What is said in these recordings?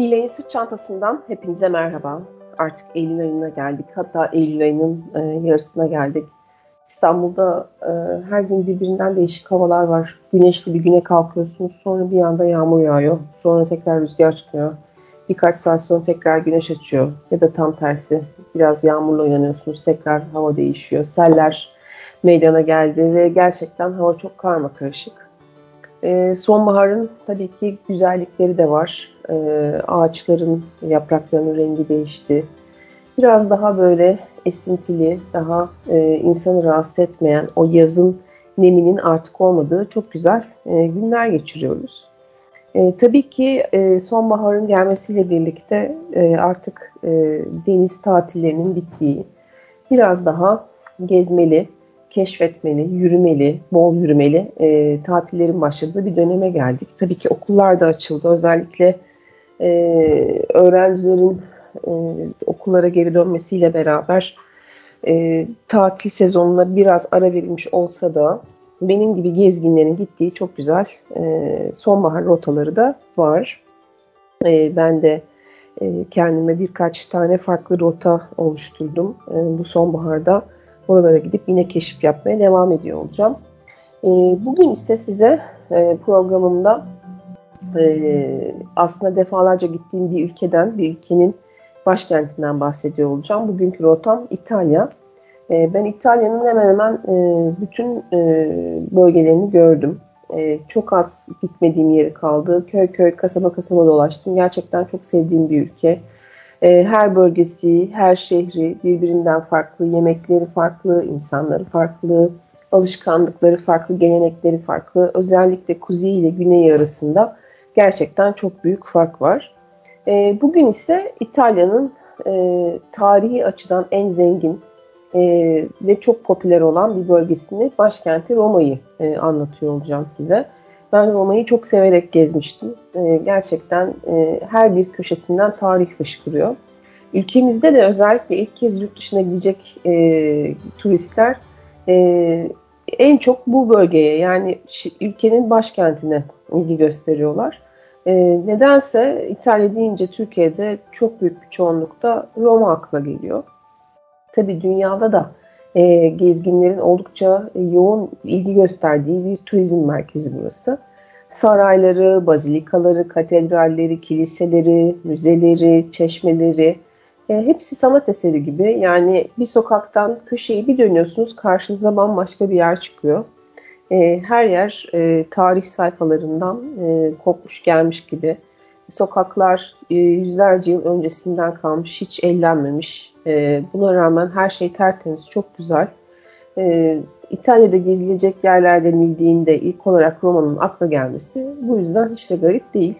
Nilay'ın sırt çantasından hepinize merhaba. Artık Eylül ayına geldik. Hatta Eylül ayının e, yarısına geldik. İstanbul'da e, her gün birbirinden değişik havalar var. Güneşli bir güne kalkıyorsunuz. Sonra bir anda yağmur yağıyor. Sonra tekrar rüzgar çıkıyor. Birkaç saat sonra tekrar güneş açıyor. Ya da tam tersi. Biraz yağmurla uyanıyorsunuz. Tekrar hava değişiyor. Seller meydana geldi ve gerçekten hava çok karma karışık. E, sonbaharın tabii ki güzellikleri de var. E, ağaçların yapraklarının rengi değişti. Biraz daha böyle esintili, daha e, insanı rahatsız etmeyen o yazın neminin artık olmadığı çok güzel e, günler geçiriyoruz. E, tabii ki e, sonbaharın gelmesiyle birlikte e, artık e, deniz tatillerinin bittiği, biraz daha gezmeli, keşfetmeli, yürümeli, bol yürümeli e, tatillerin başladığı bir döneme geldik. Tabii ki okullar da açıldı. Özellikle e, öğrencilerin e, okullara geri dönmesiyle beraber e, tatil sezonuna biraz ara verilmiş olsa da benim gibi gezginlerin gittiği çok güzel e, sonbahar rotaları da var. E, ben de e, kendime birkaç tane farklı rota oluşturdum e, bu sonbaharda Oralara gidip yine keşif yapmaya devam ediyor olacağım. E, bugün ise size e, programımda e, aslında defalarca gittiğim bir ülkeden, bir ülkenin başkentinden bahsediyor olacağım. Bugünkü rotam İtalya. E, ben İtalya'nın hemen hemen bütün bölgelerini gördüm. Çok az gitmediğim yeri kaldı. Köy köy, kasaba kasaba dolaştım. Gerçekten çok sevdiğim bir ülke. E, her bölgesi, her şehri birbirinden farklı, yemekleri farklı, insanları farklı, alışkanlıkları farklı, gelenekleri farklı. Özellikle kuzey ile güney arasında gerçekten çok büyük fark var. E, bugün ise İtalya'nın e, tarihi açıdan en zengin ve çok popüler olan bir bölgesini, başkenti Roma'yı anlatıyor olacağım size. Ben Roma'yı çok severek gezmiştim. E, gerçekten e, her bir köşesinden tarih fışkırıyor. Ülkemizde de özellikle ilk kez yurt dışına gidecek e, turistler e, en çok bu bölgeye yani ülkenin başkentine ilgi gösteriyorlar. E, nedense İtalya deyince Türkiye'de çok büyük bir çoğunlukta Roma akla geliyor. Tabi dünyada da e, gezginlerin oldukça yoğun ilgi gösterdiği bir turizm merkezi burası. Sarayları, bazilikaları, katedralleri, kiliseleri, müzeleri, çeşmeleri e, hepsi sanat eseri gibi. Yani bir sokaktan köşeyi bir dönüyorsunuz karşınıza bambaşka bir yer çıkıyor. E, her yer e, tarih sayfalarından e, kopmuş gelmiş gibi. Sokaklar e, yüzlerce yıl öncesinden kalmış, hiç ellenmemiş. E, buna rağmen her şey tertemiz, çok güzel. E, İtalya'da gezilecek yerler denildiğinde ilk olarak Roma'nın akla gelmesi bu yüzden hiç de garip değil.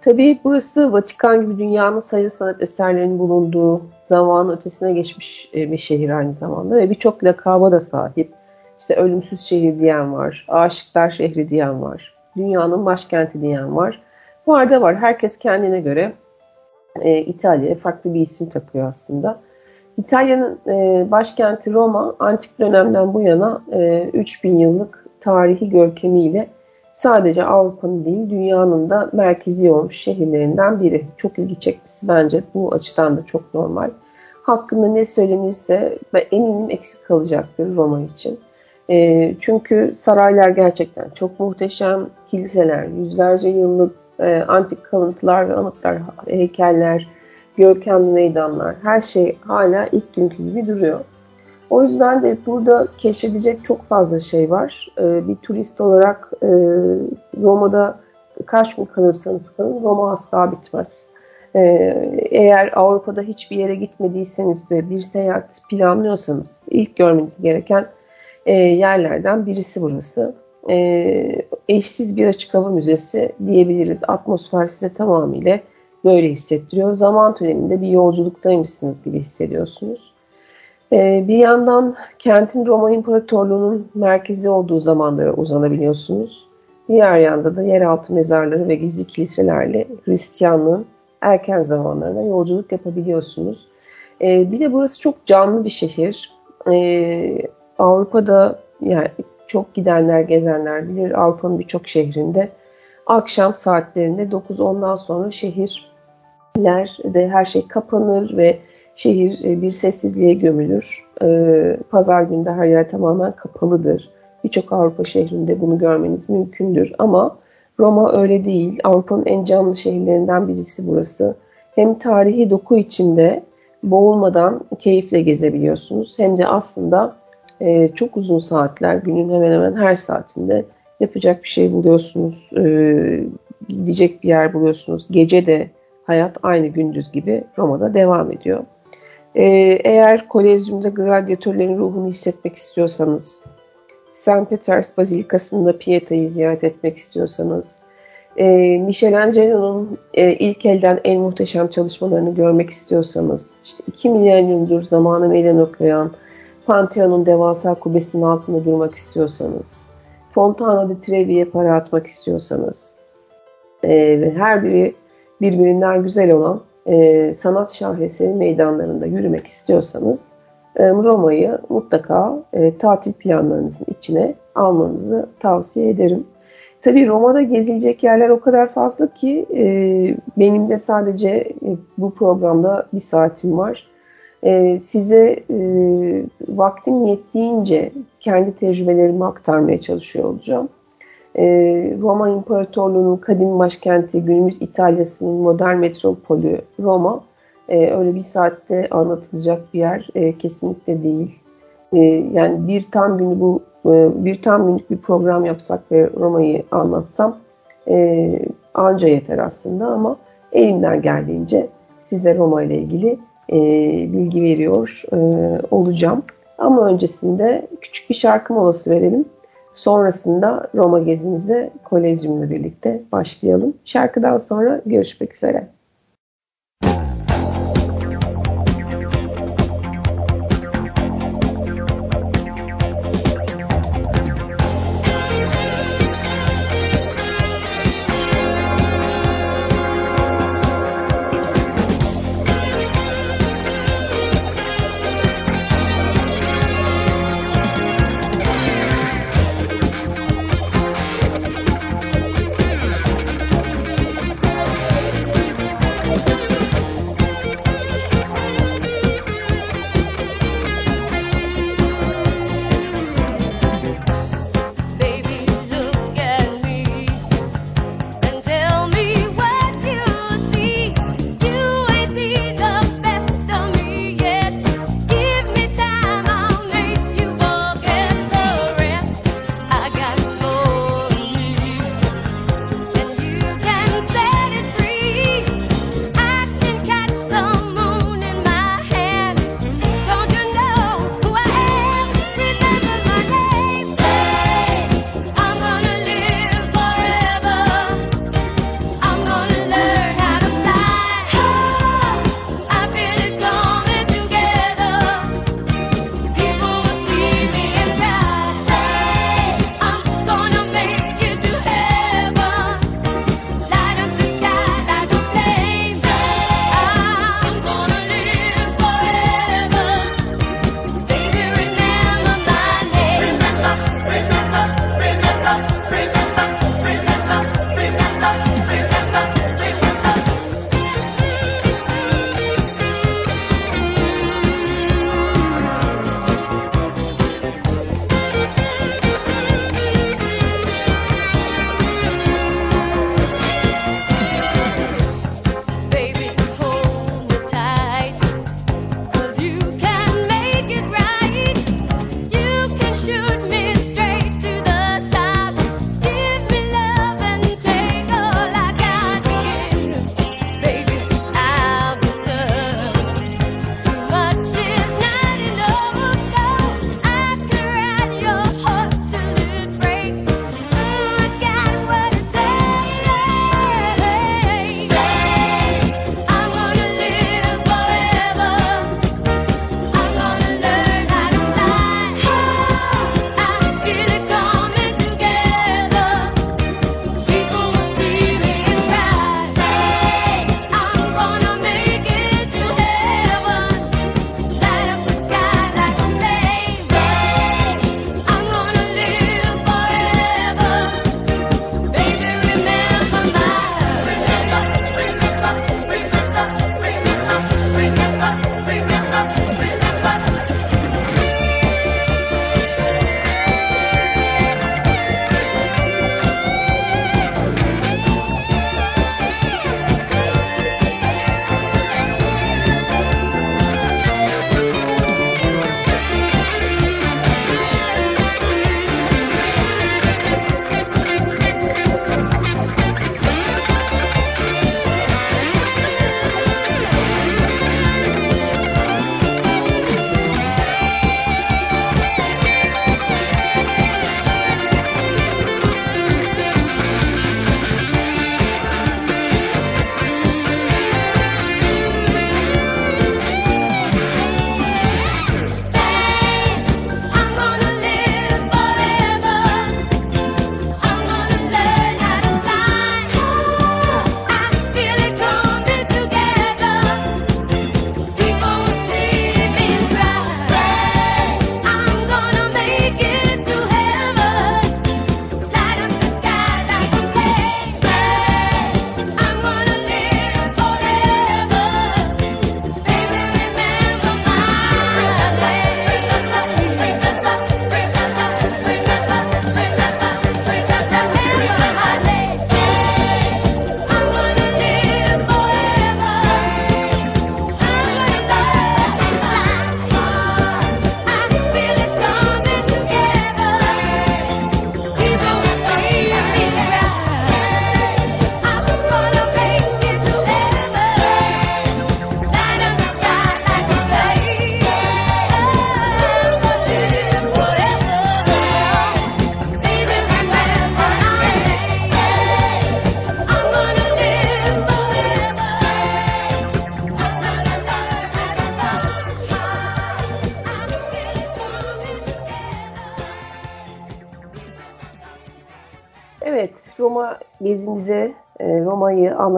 Tabii burası Vatikan gibi dünyanın sayılı sanat eserlerinin bulunduğu zamanın ötesine geçmiş bir şehir aynı zamanda ve birçok lakaba da sahip. İşte ölümsüz şehir diyen var, aşıklar şehri diyen var, dünyanın başkenti diyen var. Var da var. Herkes kendine göre e, İtalya'ya farklı bir isim takıyor aslında. İtalya'nın e, başkenti Roma antik dönemden bu yana e, 3000 yıllık tarihi görkemiyle sadece Avrupa'nın değil dünyanın da merkezi olmuş şehirlerinden biri. Çok ilgi çekmesi bence bu açıdan da çok normal. Hakkında ne söylenirse ve eminim eksik kalacaktır Roma için. E, çünkü saraylar gerçekten çok muhteşem, kiliseler, yüzlerce yıllık e, antik kalıntılar ve anıtlar, heykeller, görkemli meydanlar, her şey hala ilk günkü gibi duruyor. O yüzden de burada keşfedecek çok fazla şey var. Ee, bir turist olarak e, Roma'da kaç gün kalırsanız kalın Roma asla bitmez. Ee, eğer Avrupa'da hiçbir yere gitmediyseniz ve bir seyahat planlıyorsanız ilk görmeniz gereken e, yerlerden birisi burası. E, eşsiz bir açık hava müzesi diyebiliriz. Atmosfer size tamamıyla böyle hissettiriyor. Zaman tüneliminde bir yolculuktaymışsınız gibi hissediyorsunuz. Ee, bir yandan kentin Roma İmparatorluğu'nun merkezi olduğu zamanlara uzanabiliyorsunuz. Diğer yanda da yeraltı mezarları ve gizli kiliselerle Hristiyanlığın erken zamanlarına yolculuk yapabiliyorsunuz. Ee, bir de burası çok canlı bir şehir. Ee, Avrupa'da yani çok gidenler, gezenler bilir Avrupa'nın birçok şehrinde akşam saatlerinde 9-10'dan sonra şehir de her şey kapanır ve şehir e, bir sessizliğe gömülür. E, pazar günde her yer tamamen kapalıdır. Birçok Avrupa şehrinde bunu görmeniz mümkündür ama Roma öyle değil. Avrupa'nın en canlı şehirlerinden birisi burası. Hem tarihi doku içinde boğulmadan keyifle gezebiliyorsunuz. Hem de aslında e, çok uzun saatler, günün hemen hemen her saatinde yapacak bir şey buluyorsunuz. E, gidecek bir yer buluyorsunuz. Gece de hayat aynı gündüz gibi Roma'da devam ediyor. E, eğer Kolezyum'da gladyatörlerin ruhunu hissetmek istiyorsanız, St. Peters Bazilikası'nda Pieta'yı ziyaret etmek istiyorsanız, e, Michelangelo'nun e, ilk elden en muhteşem çalışmalarını görmek istiyorsanız, işte 2 milyondur zamanı meydan okuyan Pantheon'un devasa kubbesinin altında durmak istiyorsanız, Fontana di Trevi'ye para atmak istiyorsanız e, her biri birbirinden güzel olan e, sanat şaheseri meydanlarında yürümek istiyorsanız e, Roma'yı mutlaka e, tatil planlarınızın içine almanızı tavsiye ederim. Tabii Roma'da gezilecek yerler o kadar fazla ki e, benim de sadece e, bu programda bir saatim var. E, size e, vaktim yettiğince kendi tecrübelerimi aktarmaya çalışıyor olacağım. E, Roma İmparatorluğu'nun kadim başkenti, günümüz İtalya'sının modern metropolü Roma e, öyle bir saatte anlatılacak bir yer e, kesinlikle değil. Yani bir tam günü bu bir tam günlük bir program yapsak ve Roma'yı anlatsam e, anca yeter aslında ama elimden geldiğince size Roma ile ilgili e, bilgi veriyor e, olacağım. Ama öncesinde küçük bir şarkı molası verelim. Sonrasında Roma gezimize Kolezyum'la birlikte başlayalım. Şarkıdan sonra görüşmek üzere.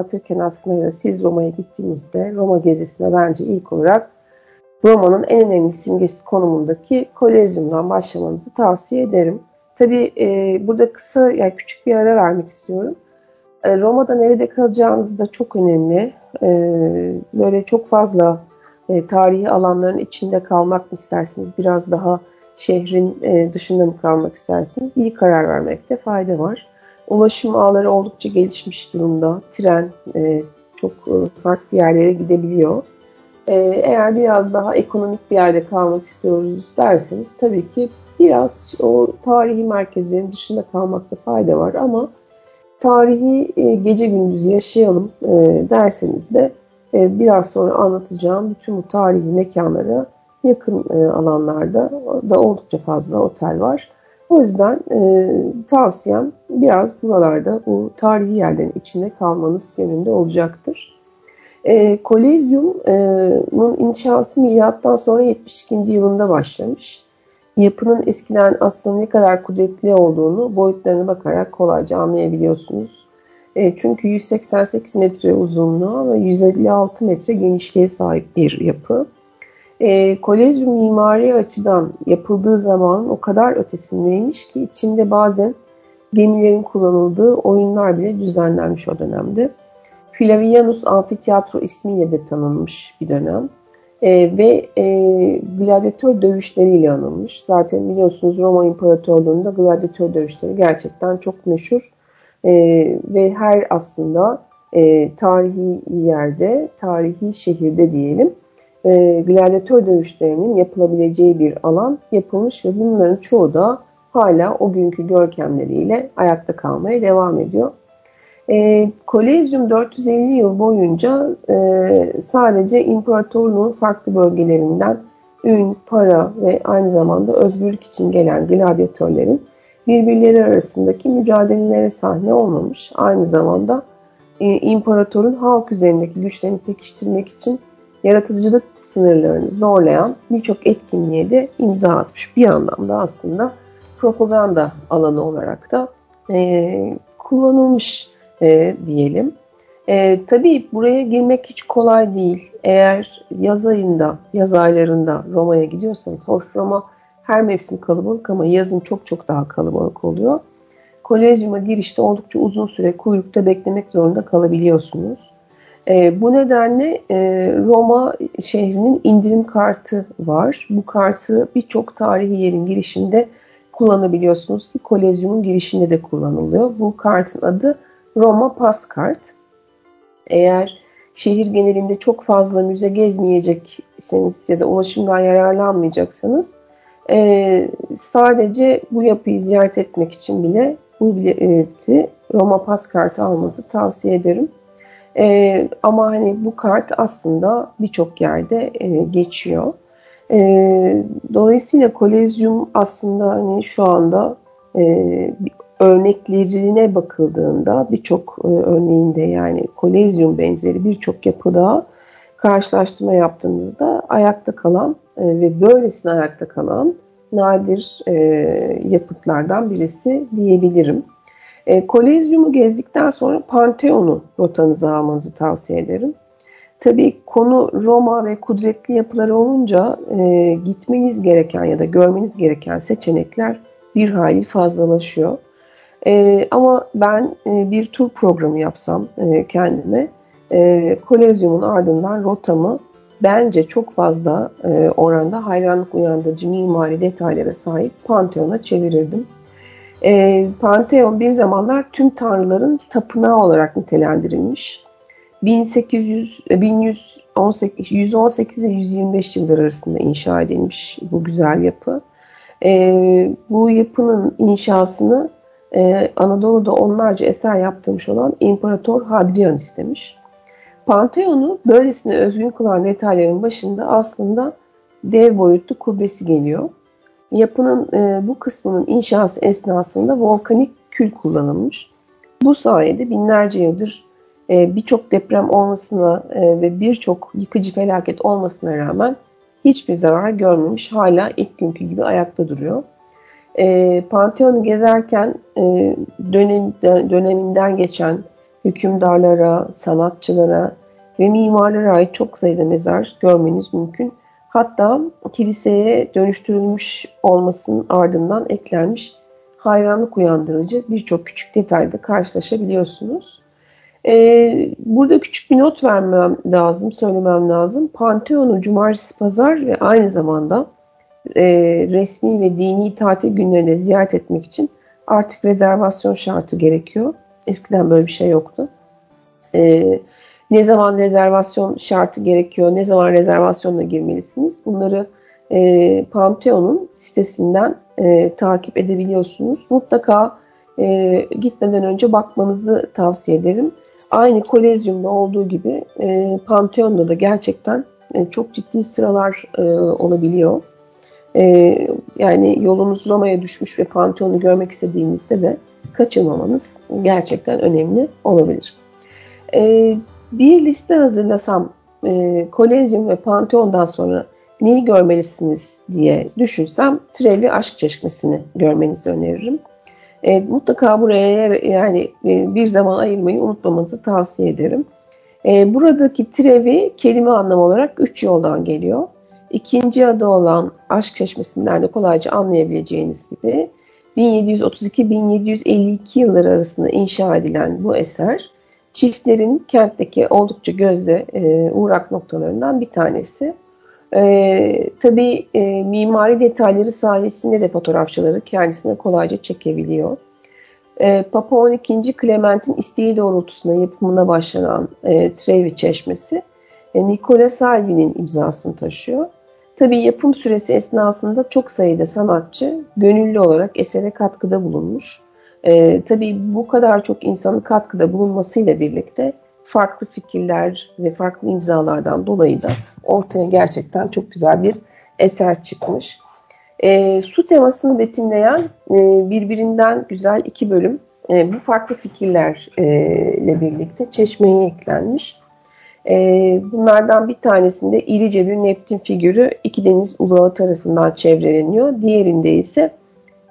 Anlatırken aslında siz Roma'ya gittiğinizde Roma gezisine bence ilk olarak Roma'nın en önemli simgesi konumundaki Kolezyum'dan başlamanızı tavsiye ederim. Tabii e, burada kısa, yani küçük bir ara vermek istiyorum. E, Roma'da nerede kalacağınız da çok önemli. E, böyle çok fazla e, tarihi alanların içinde kalmak mı istersiniz? Biraz daha şehrin e, dışında mı kalmak istersiniz? İyi karar vermekte fayda var. Ulaşım ağları oldukça gelişmiş durumda. Tren e, çok e, farklı yerlere gidebiliyor. E, eğer biraz daha ekonomik bir yerde kalmak istiyoruz derseniz tabii ki biraz o tarihi merkezlerin dışında kalmakta fayda var ama tarihi e, gece gündüz yaşayalım e, derseniz de e, biraz sonra anlatacağım bütün bu tarihi mekanlara yakın e, alanlarda da oldukça fazla otel var. O yüzden e, tavsiyem biraz buralarda bu tarihi yerlerin içinde kalmanız yönünde olacaktır. E, Kolezyum'un inşası milattan sonra 72. yılında başlamış. Yapının eskiden aslında ne kadar kudretli olduğunu boyutlarına bakarak kolayca anlayabiliyorsunuz. E, çünkü 188 metre uzunluğu ve 156 metre genişliğe sahip bir yapı. E, Kolezyum mimari açıdan yapıldığı zaman o kadar ötesindeymiş ki içinde bazen gemilerin kullanıldığı oyunlar bile düzenlenmiş o dönemde. Flavianus Amfiteyatro ismiyle de tanınmış bir dönem. E, ve e, gladyatör dövüşleriyle anılmış. Zaten biliyorsunuz Roma İmparatorluğu'nda gladyatör dövüşleri gerçekten çok meşhur. E, ve her aslında e, tarihi yerde, tarihi şehirde diyelim e, gladyatör dövüşlerinin yapılabileceği bir alan yapılmış ve bunların çoğu da hala o günkü görkemleriyle ayakta kalmaya devam ediyor. E, Kolezyum 450 yıl boyunca e, sadece imparatorluğun farklı bölgelerinden ün, para ve aynı zamanda özgürlük için gelen gladyatörlerin birbirleri arasındaki mücadelelere sahne olmamış. Aynı zamanda e, imparatorun halk üzerindeki güçlerini pekiştirmek için yaratıcılık sınırlarını zorlayan birçok etkinliğe de imza atmış. Bir yandan da aslında propaganda alanı olarak da e, kullanılmış e, diyelim. E, tabii buraya girmek hiç kolay değil. Eğer yaz ayında, yaz aylarında Roma'ya gidiyorsanız, hoş Roma her mevsim kalabalık ama yazın çok çok daha kalabalık oluyor. Kolezyuma girişte oldukça uzun süre kuyrukta beklemek zorunda kalabiliyorsunuz. E, bu nedenle e, Roma şehrinin indirim kartı var. Bu kartı birçok tarihi yerin girişinde kullanabiliyorsunuz ki Kolezyum'un girişinde de kullanılıyor. Bu kartın adı Roma Pass Kart. Eğer şehir genelinde çok fazla müze gezmeyecekseniz ya da ulaşımdan yararlanmayacaksanız e, sadece bu yapıyı ziyaret etmek için bile bu bileti Roma Pass kartı almanızı tavsiye ederim. E, ama hani bu kart aslında birçok yerde e, geçiyor. E, dolayısıyla kolezyum aslında hani şu anda e, örneklerine bakıldığında birçok e, örneğinde yani kolezyum benzeri birçok yapıda karşılaştırma yaptığınızda ayakta kalan e, ve böylesine ayakta kalan nadir e, yapıtlardan birisi diyebilirim. E, Kolezyum'u gezdikten sonra Pantheon'u rotanıza almanızı tavsiye ederim. Tabii konu Roma ve kudretli yapıları olunca e, gitmeniz gereken ya da görmeniz gereken seçenekler bir hayli fazlalaşıyor. E, ama ben e, bir tur programı yapsam e, kendime, e, Kolezyum'un ardından rotamı bence çok fazla e, oranda hayranlık uyandırıcı mimari detaylara sahip Pantheon'a çevirirdim. E, Pantheon bir zamanlar tüm tanrıların tapınağı olarak nitelendirilmiş. 1800, 1118, 118 ve 125 yıllar arasında inşa edilmiş bu güzel yapı. E, bu yapının inşasını e, Anadolu'da onlarca eser yaptırmış olan İmparator Hadrian istemiş. Pantheon'u böylesine özgün kılan detayların başında aslında dev boyutlu kubbesi geliyor. Yapının e, bu kısmının inşası esnasında volkanik kül kullanılmış. Bu sayede binlerce yıldır e, birçok deprem olmasına e, ve birçok yıkıcı felaket olmasına rağmen hiçbir zarar görmemiş. Hala ilk günkü gibi ayakta duruyor. E, Pantheon'u gezerken e, dönem, döneminden geçen hükümdarlara, sanatçılara ve mimarlara ait çok sayıda mezar görmeniz mümkün. Hatta kiliseye dönüştürülmüş olmasının ardından eklenmiş hayranlık uyandırıcı birçok küçük detayda karşılaşabiliyorsunuz. Ee, burada küçük bir not vermem lazım, söylemem lazım. Pantheon'u cumartesi, pazar ve aynı zamanda e, resmi ve dini tatil günlerinde ziyaret etmek için artık rezervasyon şartı gerekiyor. Eskiden böyle bir şey yoktu. E, ne zaman rezervasyon şartı gerekiyor, ne zaman rezervasyonla girmelisiniz bunları e, Pantheon'un sitesinden e, takip edebiliyorsunuz. Mutlaka e, gitmeden önce bakmanızı tavsiye ederim. Aynı Kolezyum'da olduğu gibi e, Pantheon'da da gerçekten e, çok ciddi sıralar e, olabiliyor. E, yani yolunuz Roma'ya düşmüş ve Pantheon'u görmek istediğinizde de kaçırmamanız gerçekten önemli olabilir. E, bir liste hazırlasam e, Kolezyum ve Pantheon'dan sonra neyi görmelisiniz diye düşünsem Trevi Aşk Çeşmesi'ni görmenizi öneririm. E, mutlaka buraya yani e, bir zaman ayırmayı unutmamanızı tavsiye ederim. E, buradaki Trevi kelime anlamı olarak üç yoldan geliyor. İkinci adı olan Aşk Çeşmesi'nden de kolayca anlayabileceğiniz gibi 1732-1752 yılları arasında inşa edilen bu eser çiftlerin kentteki oldukça gözde e, uğrak noktalarından bir tanesi. E, tabii e, mimari detayları sayesinde de fotoğrafçıları kendisine kolayca çekebiliyor. E, Papa 12. Clement'in isteği doğrultusunda yapımına başlanan e, Trevi Çeşmesi e, Nicola Salvi'nin imzasını taşıyor. Tabii yapım süresi esnasında çok sayıda sanatçı gönüllü olarak esere katkıda bulunmuş. E, tabii bu kadar çok insanın katkıda bulunmasıyla birlikte farklı fikirler ve farklı imzalardan dolayı da ortaya gerçekten çok güzel bir eser çıkmış. E, su temasını betimleyen e, birbirinden güzel iki bölüm e, bu farklı fikirlerle birlikte çeşmeye eklenmiş. E, bunlardan bir tanesinde irice bir Neptün figürü iki deniz ulağı tarafından çevreleniyor. Diğerinde ise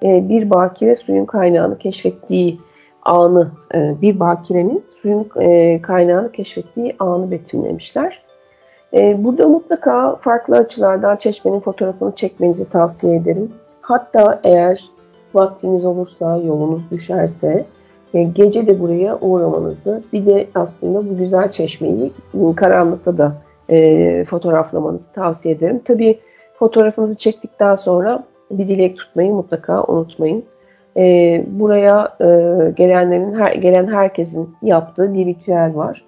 e, bir bakire suyun kaynağını keşfettiği anı, e, bir bakirenin suyun e, kaynağını keşfettiği anı betimlemişler. Burada mutlaka farklı açılardan çeşmenin fotoğrafını çekmenizi tavsiye ederim. Hatta eğer vaktiniz olursa, yolunuz düşerse gece de buraya uğramanızı, bir de aslında bu güzel çeşmeyi karanlıkta da fotoğraflamanızı tavsiye ederim. Tabii fotoğrafınızı çektikten sonra bir dilek tutmayı mutlaka unutmayın. E, buraya e, gelenlerin her, gelen herkesin yaptığı bir ritüel var.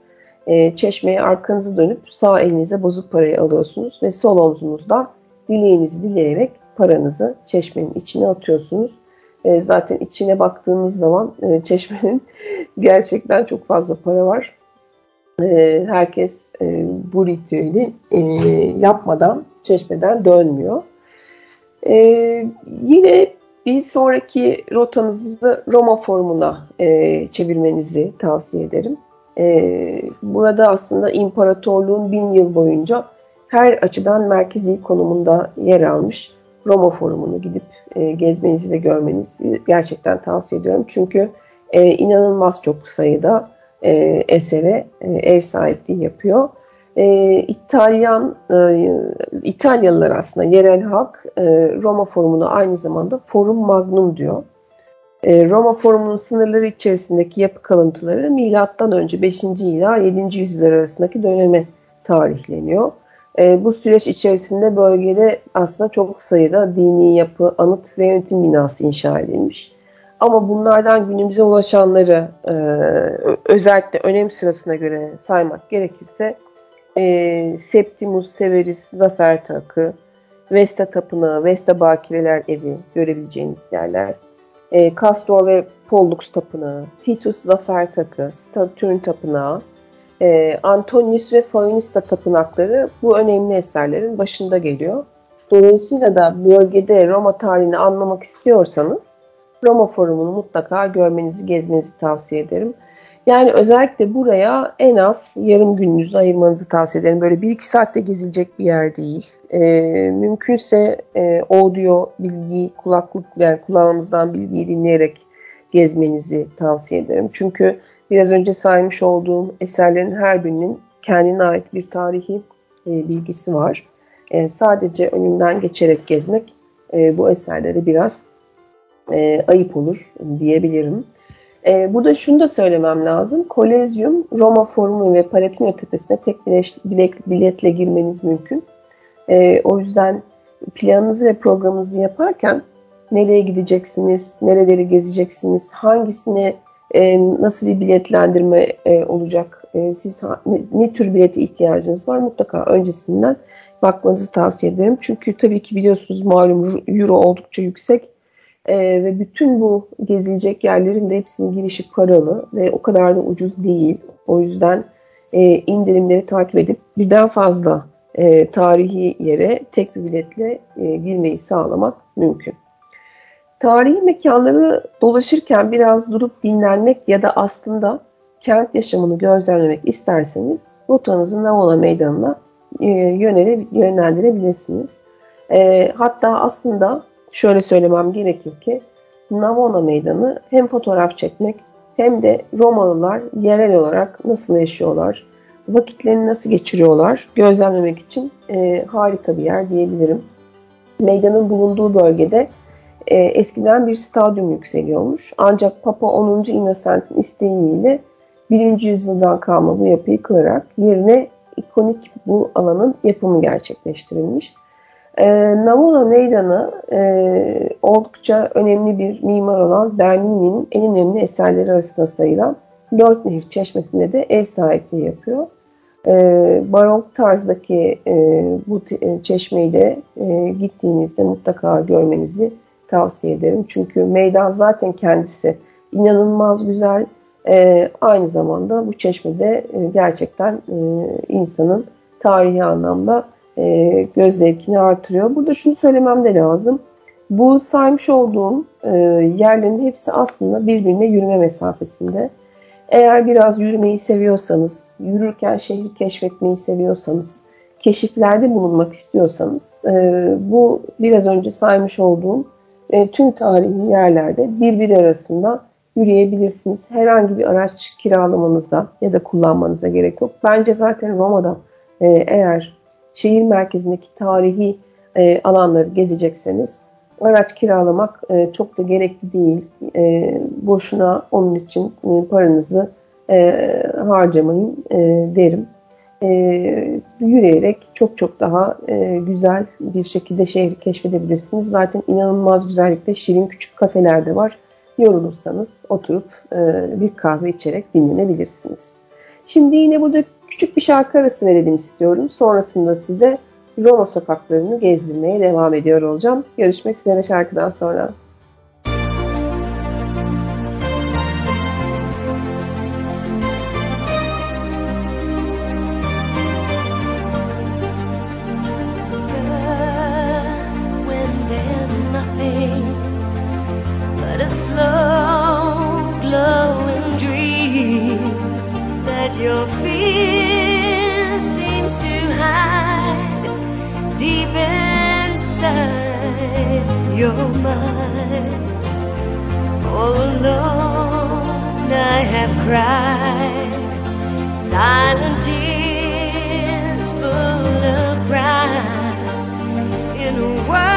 E, çeşmeye arkanızı dönüp sağ elinize bozuk parayı alıyorsunuz ve sol omzunuzda dileğinizi dileyerek paranızı çeşmenin içine atıyorsunuz. E, zaten içine baktığınız zaman e, çeşmenin gerçekten çok fazla para var. E, herkes e, bu ritüeli e, yapmadan çeşmeden dönmüyor. E, yine bir sonraki rotanızı Roma formuna e, çevirmenizi tavsiye ederim. E, burada aslında imparatorluğun bin yıl boyunca her açıdan merkezi konumunda yer almış Roma forumunu gidip e, gezmenizi ve görmenizi gerçekten tavsiye ediyorum. Çünkü e, inanılmaz çok sayıda e, esere e, ev sahipliği yapıyor e, İtalyan e, İtalyalılar aslında yerel halk e, Roma Forumu'na aynı zamanda Forum Magnum diyor. E, Roma Forumu'nun sınırları içerisindeki yapı kalıntıları milattan önce 5. ila 7. yüzyıllar arasındaki döneme tarihleniyor. E, bu süreç içerisinde bölgede aslında çok sayıda dini yapı, anıt ve yönetim binası inşa edilmiş. Ama bunlardan günümüze ulaşanları e, özellikle önem sırasına göre saymak gerekirse e, Septimus Severus Zafer Takı, Vesta Tapınağı, Vesta Bakireler Evi görebileceğiniz yerler. E, Castor ve Pollux Tapınağı, Titus Zafer Takı, Saturn Tapınağı, e, Antonius ve Faunista Tapınakları bu önemli eserlerin başında geliyor. Dolayısıyla da bölgede Roma tarihini anlamak istiyorsanız Roma Forumu'nu mutlaka görmenizi, gezmenizi tavsiye ederim. Yani özellikle buraya en az yarım gününüzü ayırmanızı tavsiye ederim. Böyle bir iki saatte gezilecek bir yer değil. E, mümkünse e, audio bilgi, kulaklık yani kulağınızdan bilgiyi dinleyerek gezmenizi tavsiye ederim. Çünkü biraz önce saymış olduğum eserlerin her birinin kendine ait bir tarihi e, bilgisi var. E, sadece önünden geçerek gezmek e, bu eserlere biraz e, ayıp olur diyebilirim. E, burada şunu da söylemem lazım. Kolezyum, Roma Forumu ve Palatino Tepesi'ne tek bilet, biletle girmeniz mümkün. E, o yüzden planınızı ve programınızı yaparken nereye gideceksiniz, nereleri gezeceksiniz, hangisine e, nasıl bir biletlendirme e, olacak, e, siz ne, ne tür bilete ihtiyacınız var mutlaka öncesinden bakmanızı tavsiye ederim. Çünkü tabii ki biliyorsunuz malum euro oldukça yüksek e, ve bütün bu gezilecek yerlerin de hepsinin girişi paralı ve o kadar da ucuz değil. O yüzden e, indirimleri takip edip birden fazla e, tarihi yere tek bir biletle e, girmeyi sağlamak mümkün. Tarihi mekanları dolaşırken biraz durup dinlenmek ya da aslında kent yaşamını gözlemlemek isterseniz rotanızı Navola Meydanı'na e, yönele, yönlendirebilirsiniz. E, hatta aslında şöyle söylemem gerekir ki Navona Meydanı hem fotoğraf çekmek hem de Romalılar yerel olarak nasıl yaşıyorlar, vakitlerini nasıl geçiriyorlar gözlemlemek için e, harika bir yer diyebilirim. Meydanın bulunduğu bölgede e, eskiden bir stadyum yükseliyormuş. Ancak Papa 10. Innocent'in isteğiyle 1. yüzyıldan kalma bu yapıyı kırarak yerine ikonik bu alanın yapımı gerçekleştirilmiş. E, Navola Meydanı e, oldukça önemli bir mimar olan Bernini'nin en önemli eserleri arasında sayılan Dört Nehir Çeşmesi'nde de ev sahipliği yapıyor. E, barok tarzdaki e, bu e, çeşmeyi de e, gittiğinizde mutlaka görmenizi tavsiye ederim. Çünkü meydan zaten kendisi inanılmaz güzel. E, aynı zamanda bu çeşmede e, gerçekten e, insanın tarihi anlamda e, göz zevkini artırıyor. Burada şunu söylemem de lazım. Bu saymış olduğum e, yerlerin hepsi aslında birbirine yürüme mesafesinde. Eğer biraz yürümeyi seviyorsanız, yürürken şehri keşfetmeyi seviyorsanız, keşiflerde bulunmak istiyorsanız e, bu biraz önce saymış olduğum e, tüm tarihi yerlerde birbiri arasında yürüyebilirsiniz. Herhangi bir araç kiralamanıza ya da kullanmanıza gerek yok. Bence zaten Roma'da e, eğer şehir merkezindeki tarihi e, alanları gezecekseniz araç kiralamak e, çok da gerekli değil. E, boşuna onun için e, paranızı e, harcamayın e, derim. E, yürüyerek çok çok daha e, güzel bir şekilde şehri keşfedebilirsiniz. Zaten inanılmaz güzellikte şirin küçük kafeler de var. Yorulursanız oturup e, bir kahve içerek dinlenebilirsiniz. Şimdi yine burada Küçük bir şarkı arası verelim istiyorum. Sonrasında size Roma sokaklarını gezdirmeye devam ediyor olacağım. Görüşmek üzere şarkıdan sonra. In a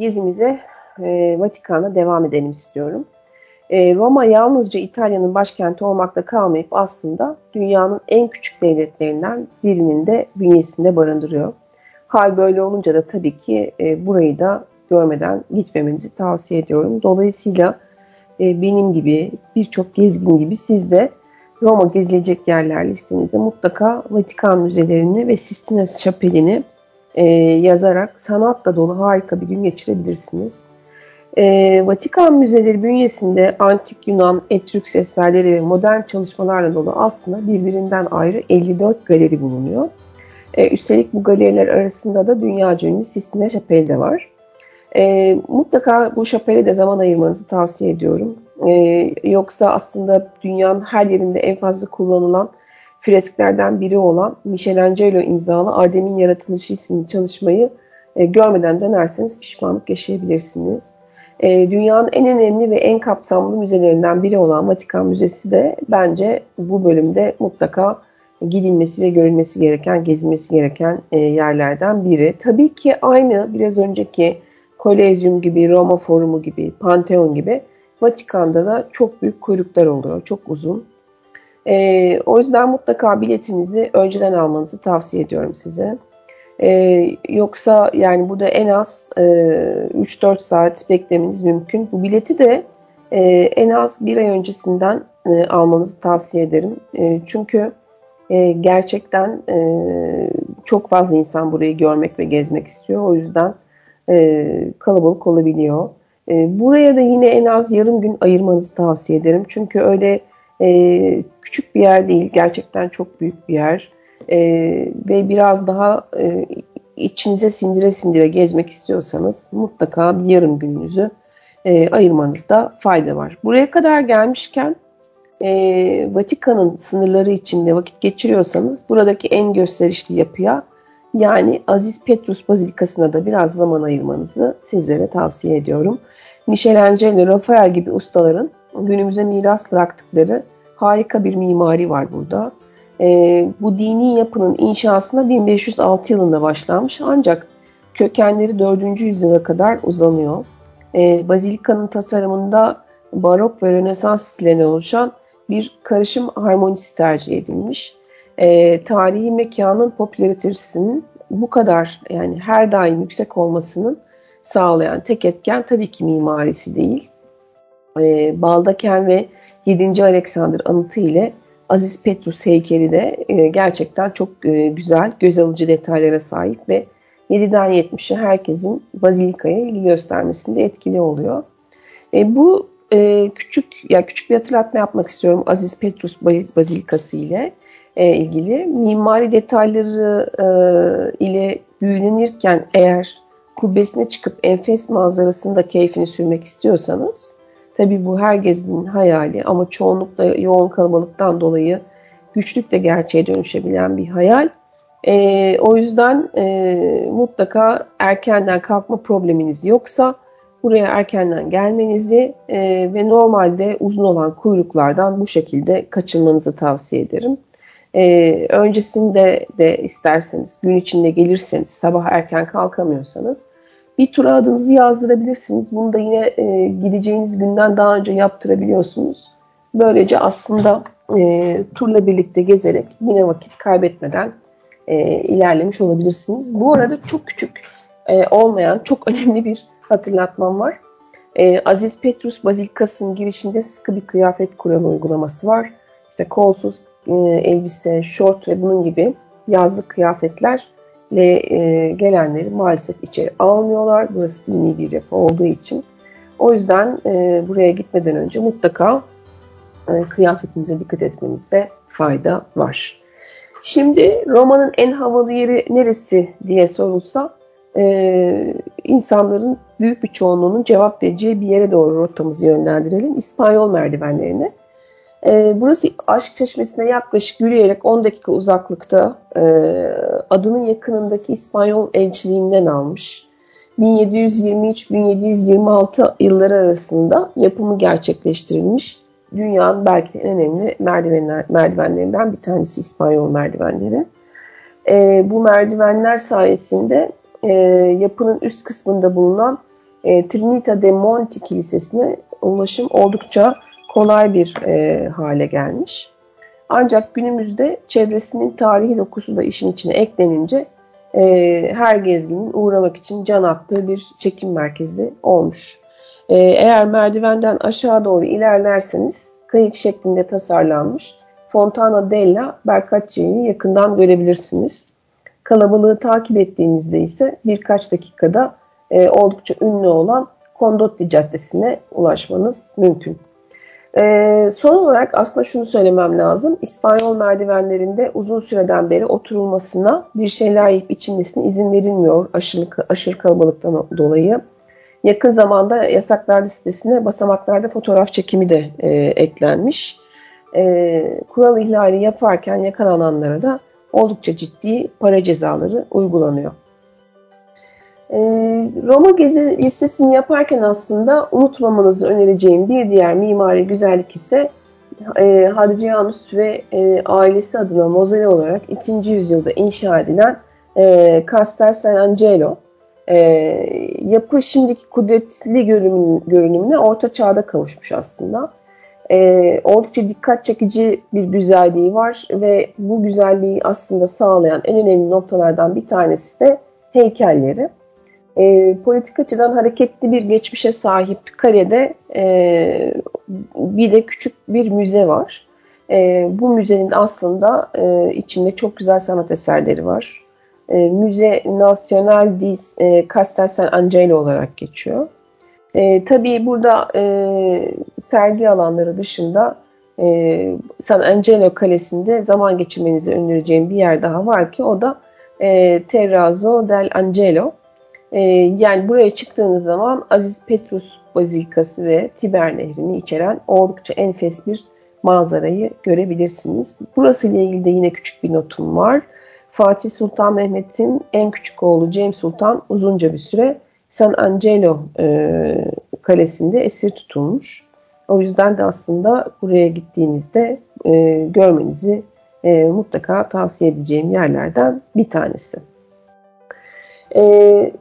gezimize e, Vatikan'a devam edelim istiyorum. E, Roma yalnızca İtalya'nın başkenti olmakta kalmayıp aslında dünyanın en küçük devletlerinden birinin de bünyesinde barındırıyor. Hal böyle olunca da tabii ki e, burayı da görmeden gitmemenizi tavsiye ediyorum. Dolayısıyla e, benim gibi birçok gezgin gibi siz de Roma gezilecek yerler listenize mutlaka Vatikan müzelerini ve Sistine Şapeli'ni e, yazarak sanatla dolu harika bir gün geçirebilirsiniz. E, Vatikan müzeleri bünyesinde antik Yunan, Etrüks eserleri ve modern çalışmalarla dolu aslında birbirinden ayrı 54 galeri bulunuyor. E, üstelik bu galeriler arasında da dünya ünlü Sistine Şapeli de var. E, mutlaka bu şapele de zaman ayırmanızı tavsiye ediyorum. E, yoksa aslında dünyanın her yerinde en fazla kullanılan fresklerden biri olan Michelangelo imzalı Ardem'in Yaratılışı isimli çalışmayı e, görmeden dönerseniz pişmanlık yaşayabilirsiniz. E, dünyanın en önemli ve en kapsamlı müzelerinden biri olan Vatikan Müzesi de bence bu bölümde mutlaka gidilmesi ve görülmesi gereken, gezilmesi gereken e, yerlerden biri. Tabii ki aynı biraz önceki Kolezyum gibi, Roma Forumu gibi, Pantheon gibi Vatikan'da da çok büyük kuyruklar oluyor. Çok uzun. E, o yüzden mutlaka biletinizi önceden almanızı tavsiye ediyorum size. E, yoksa yani burada en az e, 3-4 saat beklemeniz mümkün. Bu bileti de e, en az bir ay öncesinden e, almanızı tavsiye ederim. E, çünkü e, gerçekten e, çok fazla insan burayı görmek ve gezmek istiyor. O yüzden e, kalabalık olabiliyor. E, buraya da yine en az yarım gün ayırmanızı tavsiye ederim. Çünkü öyle e, küçük bir yer değil, gerçekten çok büyük bir yer. E, ve biraz daha e, içinize sindire sindire gezmek istiyorsanız mutlaka bir yarım gününüzü e, ayırmanızda fayda var. Buraya kadar gelmişken e, Vatikan'ın sınırları içinde vakit geçiriyorsanız buradaki en gösterişli yapıya yani Aziz Petrus Bazilikası'na da biraz zaman ayırmanızı sizlere tavsiye ediyorum. Michelangelo, Rafael gibi ustaların günümüze miras bıraktıkları harika bir mimari var burada. E, bu dini yapının inşasına 1506 yılında başlanmış ancak kökenleri 4. yüzyıla kadar uzanıyor. E, Bazilikanın tasarımında barok ve rönesans stillerine oluşan bir karışım harmonisi tercih edilmiş. E, tarihi mekanın popülaritesinin bu kadar yani her daim yüksek olmasının sağlayan tek etken tabii ki mimarisi değil. E, Baldaken ve 7. Alexander anıtı ile Aziz Petrus heykeli de e, gerçekten çok e, güzel, göz alıcı detaylara sahip ve 7'den 70'e herkesin Bazilika'ya ilgi göstermesinde etkili oluyor. E, bu e, küçük ya küçük bir hatırlatma yapmak istiyorum Aziz Petrus Bazilikası ile e, ilgili. Mimari detayları e, ile büyülenirken eğer kubbesine çıkıp enfes manzarasında keyfini sürmek istiyorsanız tabi bu her gezginin hayali ama çoğunlukla yoğun kalabalıktan dolayı güçlükle gerçeğe dönüşebilen bir hayal. E, o yüzden e, mutlaka erkenden kalkma probleminiz yoksa buraya erkenden gelmenizi e, ve normalde uzun olan kuyruklardan bu şekilde kaçınmanızı tavsiye ederim. E, öncesinde de isterseniz gün içinde gelirseniz sabah erken kalkamıyorsanız bir tura adınızı yazdırabilirsiniz. Bunu da yine e, gideceğiniz günden daha önce yaptırabiliyorsunuz. Böylece aslında e, turla birlikte gezerek yine vakit kaybetmeden e, ilerlemiş olabilirsiniz. Bu arada çok küçük e, olmayan çok önemli bir hatırlatmam var. E, Aziz Petrus Bazilikası'nın girişinde sıkı bir kıyafet kuralı uygulaması var. İşte kolsuz e, elbise, şort ve bunun gibi yazlık kıyafetlerle e, gelenleri maalesef içeri almıyorlar. Burası dini bir yapı olduğu için. O yüzden e, buraya gitmeden önce mutlaka e, kıyafetinize dikkat etmenizde fayda var. Şimdi Roma'nın en havalı yeri neresi diye sorulsa e, insanların büyük bir çoğunluğunun cevap vereceği bir yere doğru rotamızı yönlendirelim. İspanyol merdivenlerine. E, burası Aşk Çeşmesi'ne yaklaşık yürüyerek 10 dakika uzaklıkta e, adının yakınındaki İspanyol elçiliğinden almış. 1723-1726 yılları arasında yapımı gerçekleştirilmiş. Dünyanın belki en önemli merdivenler, merdivenlerinden bir tanesi İspanyol merdivenleri. E, bu merdivenler sayesinde e, yapının üst kısmında bulunan e, Trinita de Monti Kilisesi'ne ulaşım oldukça kolay bir e, hale gelmiş. Ancak günümüzde çevresinin tarihi dokusu da işin içine eklenince e, her gezginin uğramak için can attığı bir çekim merkezi olmuş. E, eğer merdivenden aşağı doğru ilerlerseniz kayık şeklinde tasarlanmış Fontana della Bercacci'yi yakından görebilirsiniz. Kalabalığı takip ettiğinizde ise birkaç dakikada e, oldukça ünlü olan Condotti Caddesi'ne ulaşmanız mümkün. E, son olarak aslında şunu söylemem lazım. İspanyol merdivenlerinde uzun süreden beri oturulmasına bir şeyler yiyip içilmesine izin verilmiyor aşırı, aşırı kalabalıktan dolayı. Yakın zamanda yasaklar listesine basamaklarda fotoğraf çekimi de e, eklenmiş. E, kural ihlali yaparken yakalananlara da oldukça ciddi para cezaları uygulanıyor. E, Roma Gezi listesini yaparken aslında unutmamanızı önereceğim bir diğer mimari güzellik ise e, Hadrianus ve e, ailesi adına mozele olarak 2. yüzyılda inşa edilen e, Castel San Angelo. Yapı şimdiki kudretli görünüm, görünümüne orta çağda kavuşmuş aslında. Oldukça dikkat çekici bir güzelliği var ve bu güzelliği aslında sağlayan en önemli noktalardan bir tanesi de heykelleri. E, politik açıdan hareketli bir geçmişe sahip kalede e, bir de küçük bir müze var. E, bu müzenin aslında e, içinde çok güzel sanat eserleri var. E, Müze Nacional di e, Castel San Angelo olarak geçiyor. E, tabii burada e, sergi alanları dışında e, San Angelo Kalesi'nde zaman geçirmenizi önereceğim bir yer daha var ki o da e, Terrazzo del Angelo. E, yani buraya çıktığınız zaman Aziz Petrus Bazilikası ve Tiber Nehri'ni içeren oldukça enfes bir manzarayı görebilirsiniz. Burası ile ilgili de yine küçük bir notum var. Fatih Sultan Mehmet'in en küçük oğlu Cem Sultan uzunca bir süre San Angelo e, kalesinde esir tutulmuş. O yüzden de aslında buraya gittiğinizde e, görmenizi e, mutlaka tavsiye edeceğim yerlerden bir tanesi. E,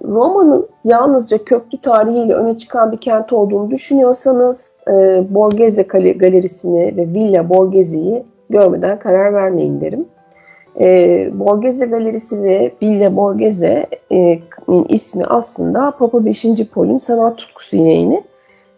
Roma'nın yalnızca köklü tarihiyle öne çıkan bir kent olduğunu düşünüyorsanız e, Borghese Galerisi'ni ve Villa Borghese'yi görmeden karar vermeyin derim. E, Borghese Galerisi ve Villa Borghese'nin ismi aslında Papa 5. Paul'ün sanat tutkusu yayını